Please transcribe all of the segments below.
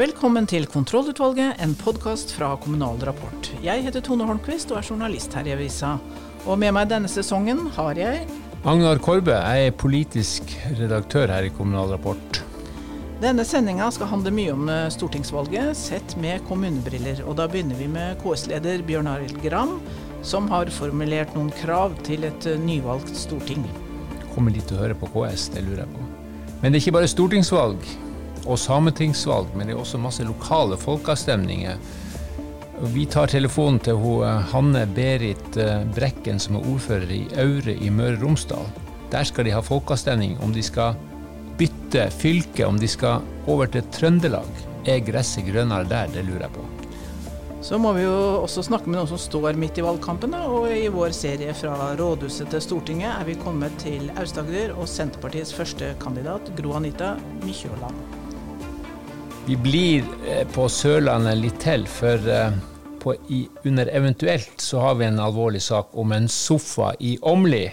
Velkommen til Kontrollutvalget, en podkast fra Kommunal Rapport. Jeg heter Tone Holmquist og er journalist her i avisa. Og med meg denne sesongen har jeg Agnar Korbe, jeg er politisk redaktør her i Kommunal Rapport. Denne sendinga skal handle mye om eh, stortingsvalget, sett med kommunebriller. Og da begynner vi med KS-leder Bjørn Arild Gram, som har formulert noen krav til et eh, nyvalgt storting. Kommer de til å høre på KS, det lurer jeg på. Men det er ikke bare stortingsvalg og sametingsvalg, men det er også masse lokale folkeavstemninger. Vi tar telefonen til eh, Hanne Berit eh, Brekken, som er ordfører i Aure i Møre og Romsdal. Der skal de ha folkeavstemning om de skal bytte fylke, om de skal over til Trøndelag. Er gresset grønnere der? Det lurer jeg på. Så må vi jo også snakke med noen som står midt i valgkampen. Og i vår serie fra rådhuset til Stortinget er vi kommet til Aust-Agder og Senterpartiets første kandidat, Gro Anita Mykjåland. Vi blir eh, på Sørlandet litt til, for eh, på, i, under eventuelt så har vi en alvorlig sak om en sofa i Åmli.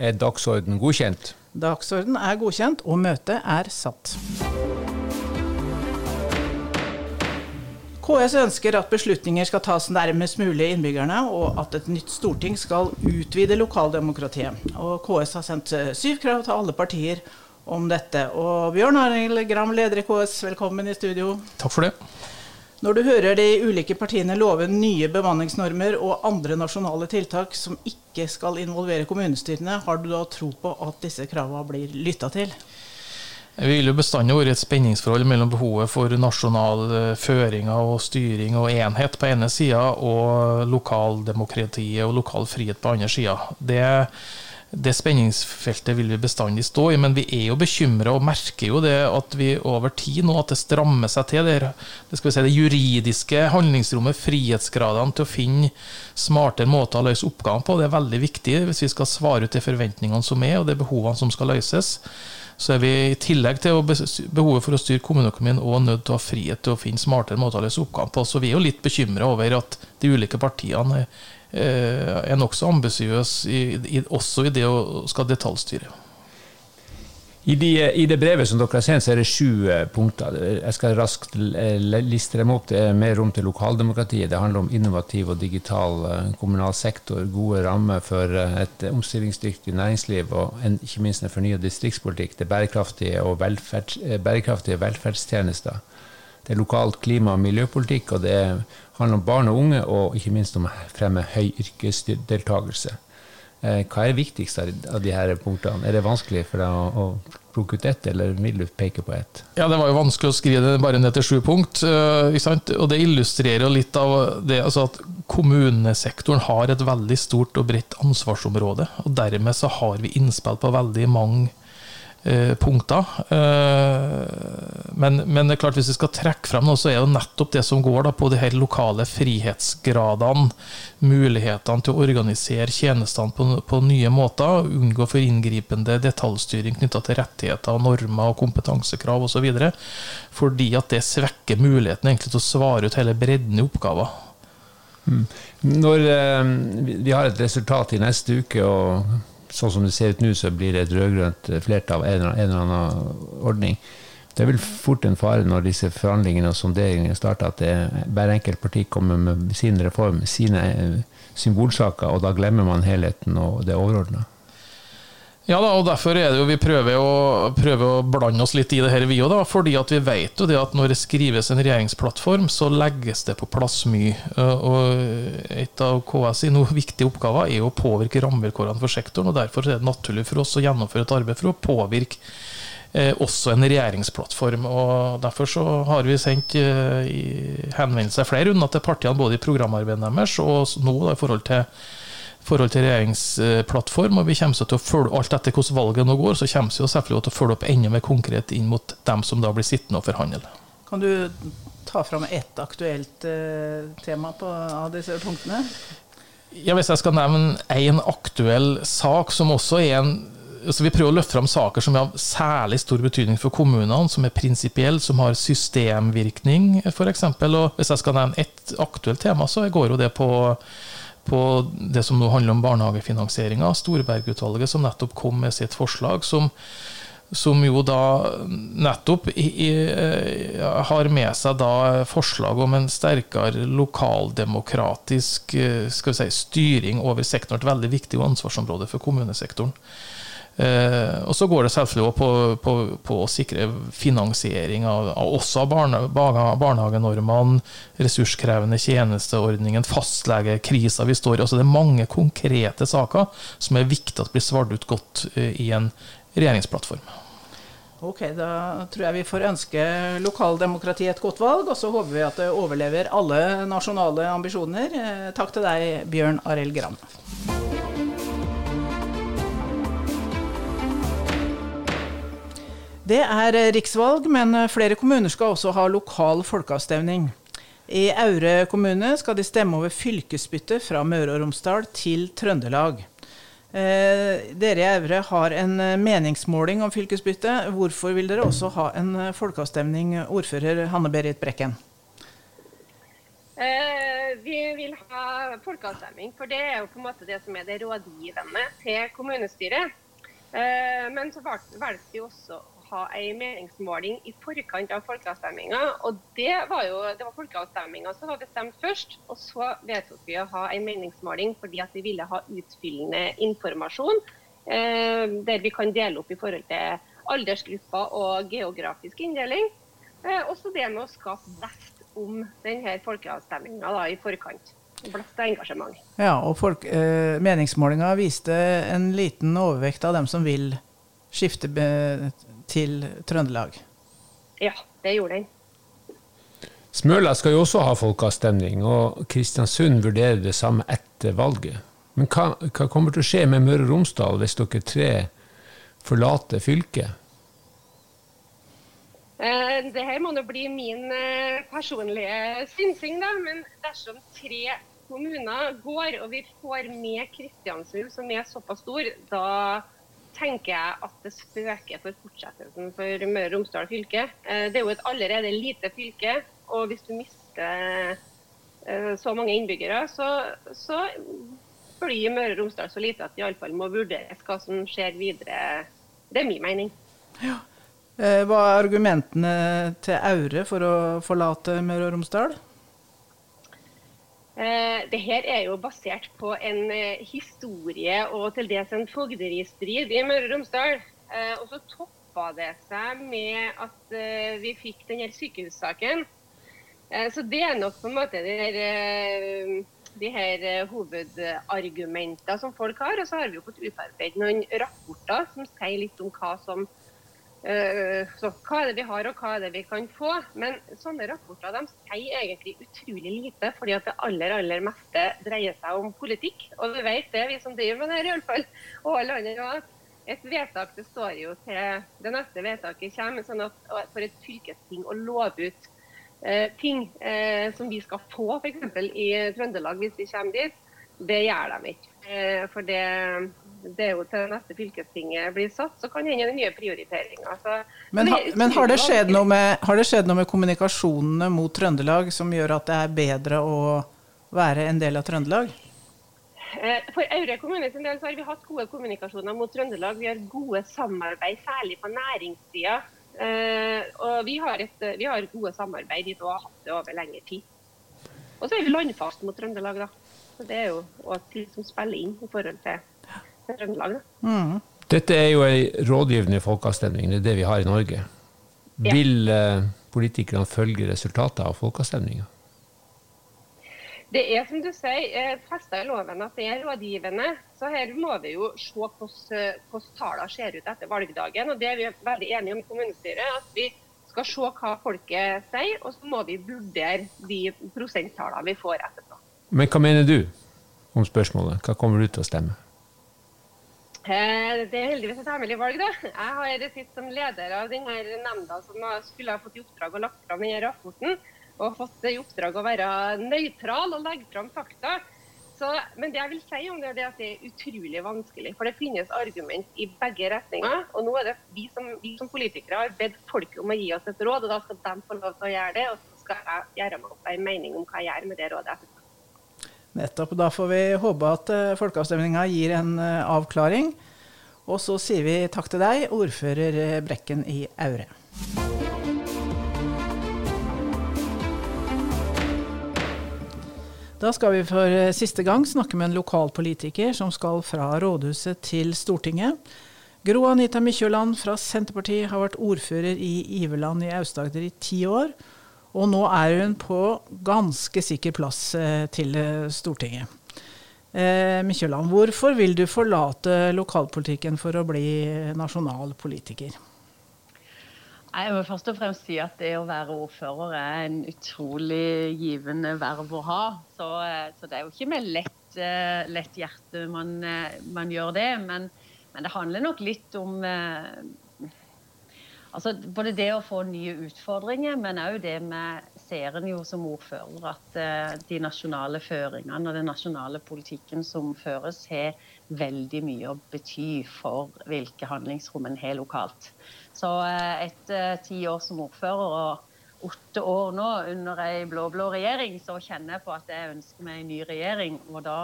Er dagsorden godkjent? Dagsorden er godkjent, og møtet er satt. KS ønsker at beslutninger skal tas nærmest mulig innbyggerne, og at et nytt storting skal utvide lokaldemokratiet. Og KS har sendt eh, syv krav til alle partier om dette. Og Bjørn Arild Gram, leder i KS, velkommen i studio. Takk for det. Når du hører de ulike partiene love nye bemanningsnormer og andre nasjonale tiltak som ikke skal involvere kommunestyrene, har du da tro på at disse kravene blir lytta til? Det vil jo bestandig være et spenningsforhold mellom behovet for nasjonale føringer og styring og enhet på ene sida, og lokaldemokratiet og lokal frihet på andre sida. Det det spenningsfeltet vil vi bestandig stå i, men vi er jo bekymra og merker jo det at vi over tid nå at det strammer seg til. Det, det, si, det juridiske handlingsrommet, frihetsgradene til å finne smartere måter å løse oppgaven på, det er veldig viktig hvis vi skal svare ut de forventningene som er, og de behovene som skal løses. Så er vi i tillegg til behovet for å styre kommuneøkonomien òg nødt til å ha frihet til å finne smartere måter å løse oppgaven på. Så vi er jo litt bekymra over at de ulike partiene er, er nokså ambisiøse også i det å skal detaljstyre. I, de, I, det brevet som dere har sendt, så er det sju eh, punkter. Jeg skal raskt liste dem opp. Det er mer rom til lokaldemokratiet. Det handler om innovativ og digital eh, kommunal sektor, gode rammer for et omstillingsdyktig næringsliv og en, ikke minst en fornya distriktspolitikk. Det er bærekraftige, og velferds, bærekraftige velferdstjenester. Det er lokalt klima- og miljøpolitikk, og det handler om barn og unge, og ikke minst om å fremme høy yrkesdeltakelse. Eh, hva er viktigst av de her punktene? Er det vanskelig for deg å, å plukke ut ett, eller vil du peke på ett? Ja, Det var jo vanskelig å skrive det bare ned til sju punkt. Uh, og Det illustrerer litt av det altså at kommunesektoren har et veldig stort og bredt ansvarsområde. og Dermed så har vi innspill på veldig mange Eh, punkter. Eh, men, men, det er klart hvis vi skal trekke frem noe, så er det nettopp det som går da, på de her lokale frihetsgradene. Mulighetene til å organisere tjenestene på, på nye måter. Unngå for inngripende detaljstyring knytta til rettigheter, og normer og kompetansekrav osv. Fordi at det svekker muligheten egentlig til å svare ut hele bredden i oppgaver. Mm. Når eh, vi har et resultat i neste uke, og sånn som det ser ut nå, så blir det et rød-grønt flertall av en, en eller annen ordning. Det er vel fort en fare når disse forhandlingene og sonderingene starter, at det, hver enkelt parti kommer med sin reform, sine eh, symbolsaker, og da glemmer man helheten og det overordna. Ja, da, og derfor er det jo vi prøver å, prøver å blande oss litt i det her, vi òg. Fordi at vi vet jo det at når det skrives en regjeringsplattform, så legges det på plass mye. Og et av KS sine viktige oppgaver er å påvirke rammevilkårene for sektoren. og Derfor er det naturlig for oss å gjennomføre et arbeid for å påvirke eh, også en regjeringsplattform. og Derfor så har vi sendt eh, henvendelser flere runder til partiene, både i programarbeidet deres og nå da, i forhold til forhold til regjeringsplattform. og vi kommer til å følge Alt etter hvordan valget nå går, så kommer vi selvfølgelig til å følge opp enda mer konkret inn mot dem som da blir sittende og forhandle. Kan du ta fram ett aktuelt eh, tema på, av disse punktene? Ja, Hvis jeg skal nevne én aktuell sak som også er en altså Vi prøver å løfte fram saker som er av særlig stor betydning for kommunene, som er prinsipielle, som har systemvirkning, f.eks. Hvis jeg skal nevne ett aktuelt tema, så går jo det på på det som nå handler om barnehagefinansieringa. Storbergutvalget som nettopp kom med sitt forslag, som, som jo da nettopp i, i, har med seg da forslag om en sterkere lokaldemokratisk vi si, styring over sektoren. Et veldig viktig ansvarsområde for kommunesektoren. Eh, og så går det selvfølgelig også på, på, på, å sikre finansiering av, av også barne, barnehagenormene, ressurskrevende tjenesteordningen, fastlegekrisa vi står i. Altså det er mange konkrete saker som er viktig at blir svart ut godt eh, i en regjeringsplattform. Ok, Da tror jeg vi får ønske lokaldemokratiet et godt valg, og så håper vi at det overlever alle nasjonale ambisjoner. Eh, takk til deg, Bjørn Arild Gram. Det er eh, riksvalg, men eh, flere kommuner skal også ha lokal folkeavstemning. I Aure kommune skal de stemme over fylkesbytte fra Møre og Romsdal til Trøndelag. Eh, dere i Aure har en meningsmåling om fylkesbytte. Hvorfor vil dere også ha en folkeavstemning, ordfører Hanne Berit Brekken? Vi vil ha folkeavstemning, for det er jo på en måte det som er det rådgivende til kommunestyret. Men så valgte vi også ha en meningsmåling i forkant av folkeavstemninga. Og det var jo det var folkeavstemninga som var bestemt først. Og så vedtok vi å ha en meningsmåling fordi at vi ville ha utfyllende informasjon. Eh, der vi kan dele opp i forhold til aldersgrupper og geografisk inndeling. Eh, også det med å skape vest om denne folkeavstemninga i forkant. Blest engasjement. Ja, og eh, Meningsmålinga viste en liten overvekt av dem som vil skifte til Trøndelag? Ja, det gjorde den. Smøla skal jo også ha folkeavstemning, og Kristiansund vurderer det samme etter valget. Men hva, hva kommer til å skje med Møre og Romsdal hvis dere tre forlater fylket? Eh, det her må nå bli min eh, personlige synsing, da. Men dersom tre kommuner går, og vi får med Kristiansund, som er såpass stor, da tenker jeg at det spøker for fortsettelsen for Møre og Romsdal fylke. Eh, det er jo et allerede lite fylke, og hvis du mister eh, så mange innbyggere, så, så blir Møre og Romsdal så lite at det iallfall må vurderes hva som skjer videre. Det er min mening. Ja. Eh, hva er argumentene til Aure for å forlate Møre og Romsdal? Eh, det her er jo basert på en eh, historie og til dels en fogderistrid i Møre og Romsdal. Eh, og så toppa det seg med at vi fikk denne sykehussaken. Så det er nok på en måte de her, de her hovedargumentene som folk har. Og så har vi jo fått utarbeidet noen rapporter som sier litt om hva som så hva er det vi har, og hva er det vi kan få? Men sånne rapporter de sier egentlig utrolig lite, fordi at det aller aller meste dreier seg om politikk. Og vi vet det, vi som driver med det her iallfall, og alle andre òg. Et vedtak det står jo til det neste vedtaket kommer, sånn at for et fylkesting å love ut eh, ting eh, som vi skal få f.eks. i Trøndelag hvis vi kommer dit, det gjør de ikke. Eh, for det det er jo til neste fylkestinget blir satt, så kan det hende nye prioriteringer. Så, men, ha, men har, det med, har det skjedd noe med kommunikasjonene mot Trøndelag som gjør at det er bedre å være en del av Trøndelag? Eh, for Aure kommune sin del så har vi hatt gode kommunikasjoner mot Trøndelag. Vi har gode samarbeid, særlig på næringssida. Eh, og vi har, et, vi har gode samarbeid dit og har hatt det over lengre tid. Og så er vi landfast mot Trøndelag, da. Så det er jo også ting som spiller inn i forhold til Trøndelag. Mm. Dette er jo ei rådgivende folkeavstemning, det er det vi har i Norge. Ja. Vil eh, politikerne følge resultatet av folkeavstemninga? Det er som du sier, eh, festa i loven at det er rådgivende. Så her må vi jo se hvordan, hvordan tallene ser ut etter valgdagen. og Det er vi veldig enige om i kommunestyret. at vi skal se hva folket sier, og så må vi vurdere de prosenttallene vi får etterpå. Men hva mener du om spørsmålet? Hva kommer du til å stemme? Eh, det er heldigvis et hemmelig valg, da. Jeg har sittet som leder av denne nemnda som skulle ha fått i oppdrag å lagt fram denne rapporten. Og fått i oppdrag å være nøytral og legge fram fakta. Så, men det jeg vil si om det, er at det er utrolig vanskelig. For det finnes argument i begge retninger. Og nå er det vi som, vi som politikere har bedt folket om å gi oss et råd, og da skal de få lov til å gjøre det. Og så skal jeg gjøre meg opp en mening om hva jeg gjør med det rådet etterpå. Nettopp. Da får vi håpe at uh, folkeavstemninga gir en uh, avklaring. Og så sier vi takk til deg, ordfører Brekken i Aure. Da skal vi for siste gang snakke med en lokalpolitiker som skal fra rådhuset til Stortinget. Gro Anita Mykjåland fra Senterpartiet har vært ordfører i Iveland i Aust-Agder i ti år. Og nå er hun på ganske sikker plass eh, til eh, Stortinget. Eh, Mykjøland, hvorfor vil du forlate lokalpolitikken for å bli nasjonal politiker? Jeg må først og fremst si at det å være ordfører er en utrolig givende verv å ha. Så, eh, så det er jo ikke med lett, lett hjerte man, man gjør det. men men det handler nok litt om eh, altså Både det å få nye utfordringer, men òg det med ser en jo som ordfører at eh, de nasjonale føringene og den nasjonale politikken som føres, har veldig mye å bety for hvilke handlingsrom en har lokalt. Så eh, etter ti år som ordfører og åtte år nå under ei blå-blå regjering, så kjenner jeg på at jeg ønsker meg en ny regjering. Og da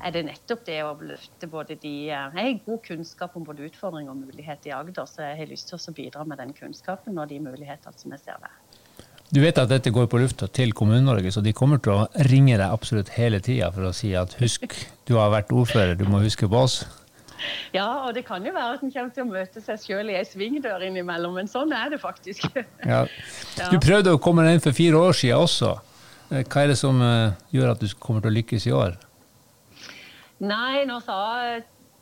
er det nettopp det å løfte både de Jeg har god kunnskap om både utfordringer og muligheter i Agder, så jeg har lyst til å bidra med den kunnskapen og de mulighetene som jeg ser der. Du vet at dette går på lufta til Kommune-Norge, så de kommer til å ringe deg absolutt hele tida for å si at husk, du har vært ordfører, du må huske på oss. Ja, og det kan jo være at en kommer til å møte seg sjøl i ei svingdør innimellom, men sånn er det faktisk. Ja. Du prøvde å komme deg inn for fire år siden også. Hva er det som eh, gjør at du kommer til å lykkes i år? Nei, nå sa,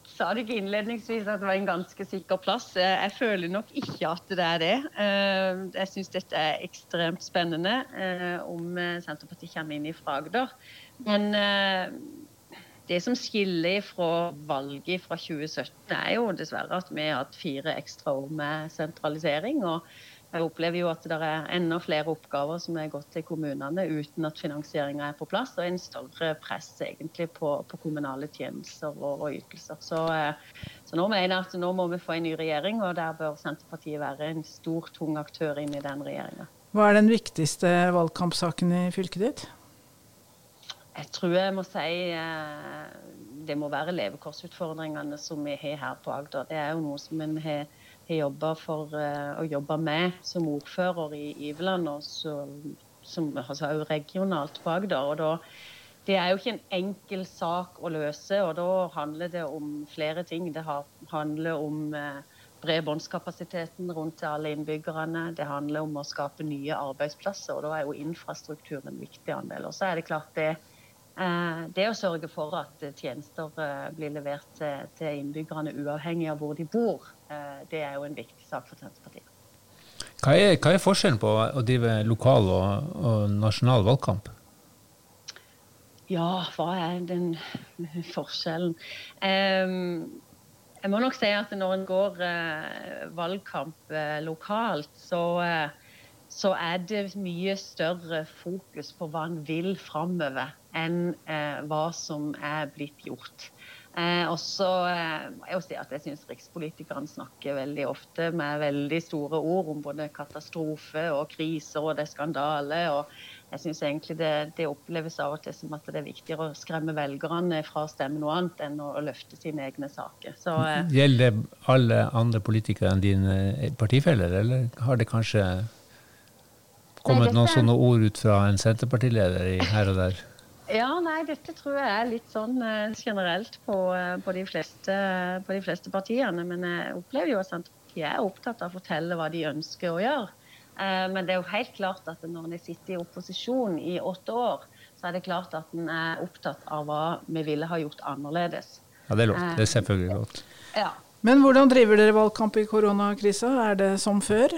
sa du ikke innledningsvis at det var en ganske sikker plass. Jeg føler nok ikke at det er det. Eh, jeg syns dette er ekstremt spennende eh, om Senterpartiet kommer inn i Fragder. Men eh, det som skiller fra valget fra 2017, er jo dessverre at vi har hatt fire ekstra år med sentralisering. og jeg opplever jo at det er enda flere oppgaver som er gått til kommunene uten at finansieringa er på plass, og en større press egentlig på, på kommunale tjenester og, og ytelser. Så, eh, så, nå mener jeg at nå må vi få en ny regjering, og der bør Senterpartiet være en stor, tung aktør inn i den regjeringa. Hva er den viktigste valgkampsaken i fylket ditt? Jeg tror jeg må si eh, det må være levekårsutfordringene som vi har her på Agder. Det er jo noe som en har har jobba for og å jobbe med som ordfører i Iveland, og så, som altså, regionalt på Agder. og da det er jo ikke en enkel sak å løse, og da handler det om flere ting. Det handler om eh, bredbåndskapasiteten rundt alle innbyggerne. Det handler om å skape nye arbeidsplasser, og da er jo infrastruktur en viktig andel. Og så er det klart det Eh, det å sørge for at tjenester eh, blir levert til innbyggerne uavhengig av hvor de bor, eh, det er jo en viktig sak for Senterpartiet. Hva er, hva er forskjellen på å drive lokal og, og nasjonal valgkamp? Ja, hva er den forskjellen? Jeg må nok si at når en går valgkamp lokalt, så så er det mye større fokus på hva en vil framover, enn eh, hva som er blitt gjort. Eh, og så eh, jeg si at jeg syns rikspolitikerne snakker veldig ofte med veldig store ord om både katastrofe og kriser og det er skandale. og jeg syns egentlig det, det, oppleves av og til som at det er viktigere å skremme velgerne fra å stemme noe annet enn å, å løfte sine egne saker. Så, eh, Gjelder det alle andre politikere enn dine partifeller, eller har det kanskje kommet noen sånne ord ut fra en Senterpartileder her og der? Ja, nei, dette tror jeg er litt sånn uh, generelt på, uh, på, de fleste, på, de fleste, partiene. Men jeg opplever jo at Senterpartiet er opptatt av å fortelle hva de ønsker å gjøre. Uh, men det er jo helt klart at når de sitter i opposisjon i åtte år, så er det klart at en er opptatt av hva vi ville ha gjort annerledes. Ja, det er lov. Det er selvfølgelig lov. Ja. Men hvordan driver dere valgkamp i koronakrisa? Er det som før?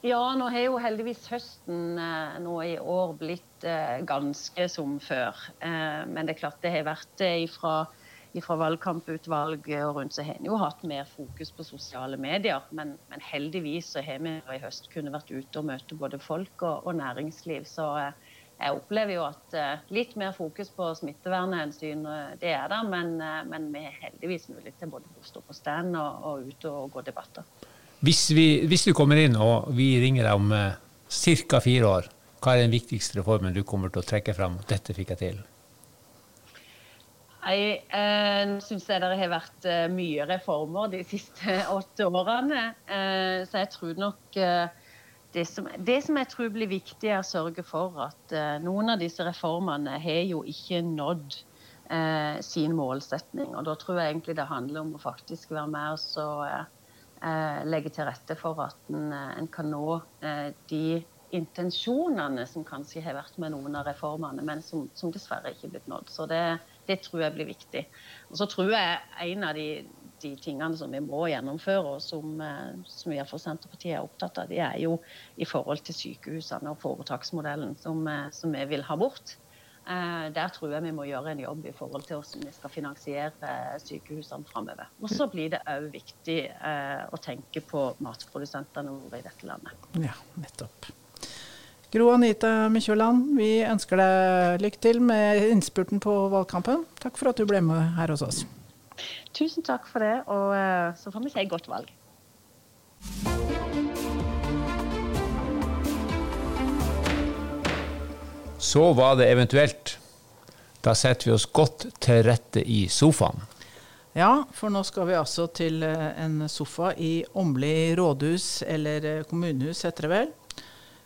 Ja, nå har jo heldigvis høsten eh, nå i år blitt eh, ganske som før. Eh, men det er klart det har vært ifra, ifra valgkamputvalget og rundt, så har en jo hatt mer fokus på sosiale medier. Men, men heldigvis så har vi i høst kunnet vært ute og møte både folk og, og næringsliv. Så jeg opplever jo at litt mer fokus på smittevernhensyn, det er der. Men, men vi har heldigvis mulighet til både å stå på stand og, og ute og gå debatter. Hvis, vi, hvis, du kommer inn og vi ringer deg om eh, ca. fire år, hva er den viktigste reformen du kommer til å trekke fram? Dette fikk jeg til. Jeg eh, syns det har vært eh, mye reformer de siste åtte årene. Eh, så jeg tror nok eh, det, som, det, som, jeg tror blir viktig, er å sørge for at noen av disse reformene har jo ikke nådd sin målsetning. Og da tror jeg egentlig det handler om å faktisk være med og legge til rette for at en, en kan nå de intensjonene som kanskje har vært med noen av reformene, men som, som dessverre ikke er blitt nådd. Så det, det, tror jeg blir viktig. Og så tror jeg en av de, de tingene som vi må gjennomføre, og som, eh, som iallfall Senterpartiet er opptatt av, det er jo i forhold til sykehusene og foretaksmodellen som, eh, som vi vil ha bort. Eh, der tror jeg vi må gjøre en jobb i forhold til hvordan vi skal finansiere sykehusene framover. Og så blir det òg viktig å tenke på matprodusentene våre i dette landet. Ja, nettopp. Gro Anita Mykjåland, vi ønsker deg lykke til med innspurten på valgkampen. Takk for at du ble med her hos oss. Tusen takk for det, og eh, så får vi si godt valg. Så var det eventuelt. Da setter vi oss godt til rette i sofaen. Ja, for nå skal vi altså til eh, en sofa i Åmli rådhus, eller eh, kommunehus heter det vel.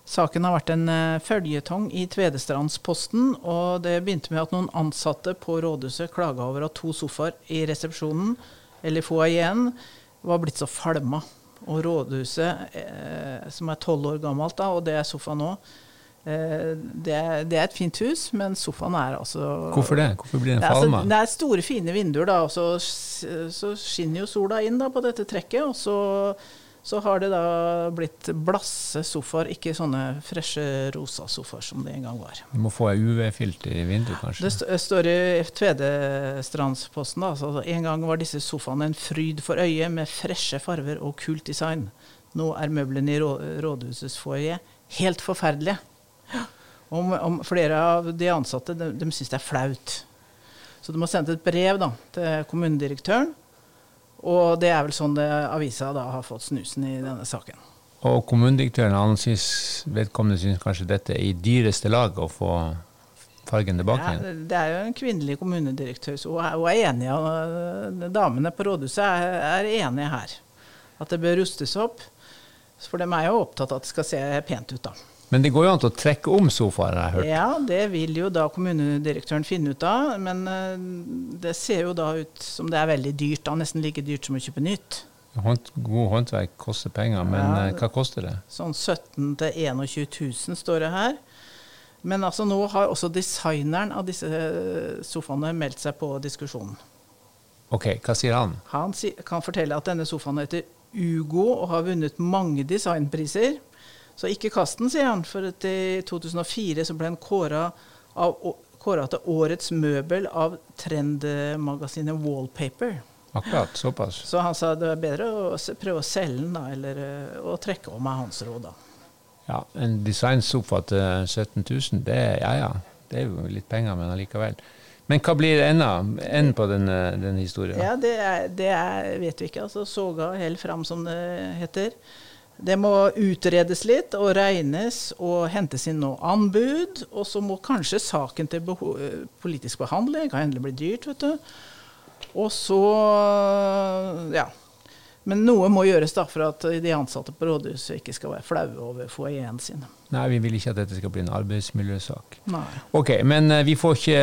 Saken har vært en uh, føljetong i Tvedestrandsposten, og det begynte med at noen ansatte på rådhuset klaga over at to sofaer i resepsjonen, eller foajeen, var blitt så falma. Og rådhuset, eh, som er tolv år gammelt, da, og det er sofaen nå, eh, det, er, det, er, et fint hus, men sofaen er altså Hvorfor det? Hvorfor blir den falma? Altså, det er store, fine vinduer, da, og så, så skinner jo sola inn da, på dette trekket. og så så har det da blitt blasse sofaer, ikke sånne freshe rosa sofaer som det en gang var. Du må få ei UV-filter i vinduet, kanskje? Det står i Tvedestrandsposten altså, en gang var disse sofaene en fryd for øyet med freshe farver og kult design. Nå er møblene i rådhusets foajé helt forferdelige. Om, om, flere av de ansatte de, de syns det er flaut. Så de har sendt et brev da, til kommunedirektøren og det er vel sånn det, avisa da har fått snusen i denne saken. Og kommunedirektøren han synes, vedkommende syns kanskje dette er i dyreste lag å få fargen tilbake igjen? Ja, det er jo en kvinnelig kommunedirektør, så hun er enig. Og damene på rådhuset er, er enige her. At det bør rustes opp. For de er jo opptatt av at det skal se pent ut, da. Men det går jo an til å trekke om sofaer, har jeg hørt? Ja, det vil jo da kommunedirektøren finne ut av. Men uh, det ser jo da ut som det er veldig dyrt. da, Nesten like dyrt som å kjøpe nytt. Hånd, god håndverk koster penger, men ja, uh, hva koster det? Sånn 17 000-21 000 står det her. Men altså nå har også designeren av disse eh, sofaene meldt seg på diskusjonen. Ok, Hva sier han? Han kan fortelle at denne sofaen heter Ugo og har vunnet mange designpriser. Så ikke kast den, sier han. For i 2004 så ble han kåra til årets møbel av trendmagasinet Wallpaper. Akkurat, såpass. Så han sa det er bedre å prøve å selge den, da, eller eh, å trekke om av hans råd, da. Ja, en designsofa til 17 000, det, ja, ja, det er jo litt penger, men allikevel. Men hva blir enden en på den, eh, den historien? Ja, det, er, det er, vet vi ikke. altså Soga helt fram, som det heter. Det må utredes litt og regnes og hentes inn noe anbud. Og så må kanskje saken til politisk behandling kan endelig bli dyrt, vet du. Og så ja. Men noe må gjøres da for at de ansatte på rådhuset ikke skal være flaue over foajeen sin. Nei, vi vil ikke at dette skal bli en arbeidsmiljøsak. Nei. Ok, Men uh, vi får ikke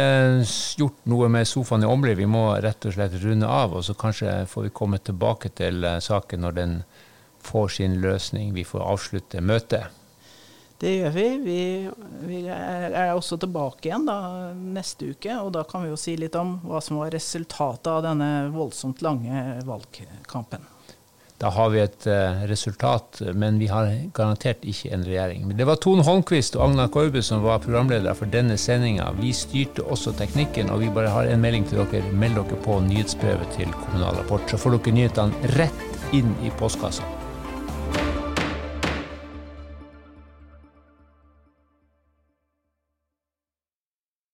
gjort noe med sofaen i Åmli. Vi må rett og slett runde av, og så kanskje får vi komme tilbake til saken når den får sin løsning. Vi får avslutte møtet. Det gjør vi. Vi, vi er også tilbake igjen da, neste uke. Og da kan vi jo si litt om hva som var resultatet av denne voldsomt lange valgkampen. Da har vi et uh, resultat, men vi har garantert ikke en regjering. Men det var Tone Holmquist og Agnar Korbe som var programledere for denne sendinga. Vi styrte også teknikken, og vi bare har en melding til dere. Meld dere på nyhetsbrevet til Kommunal Rapport, så får dere nyhetene rett inn i postkassa.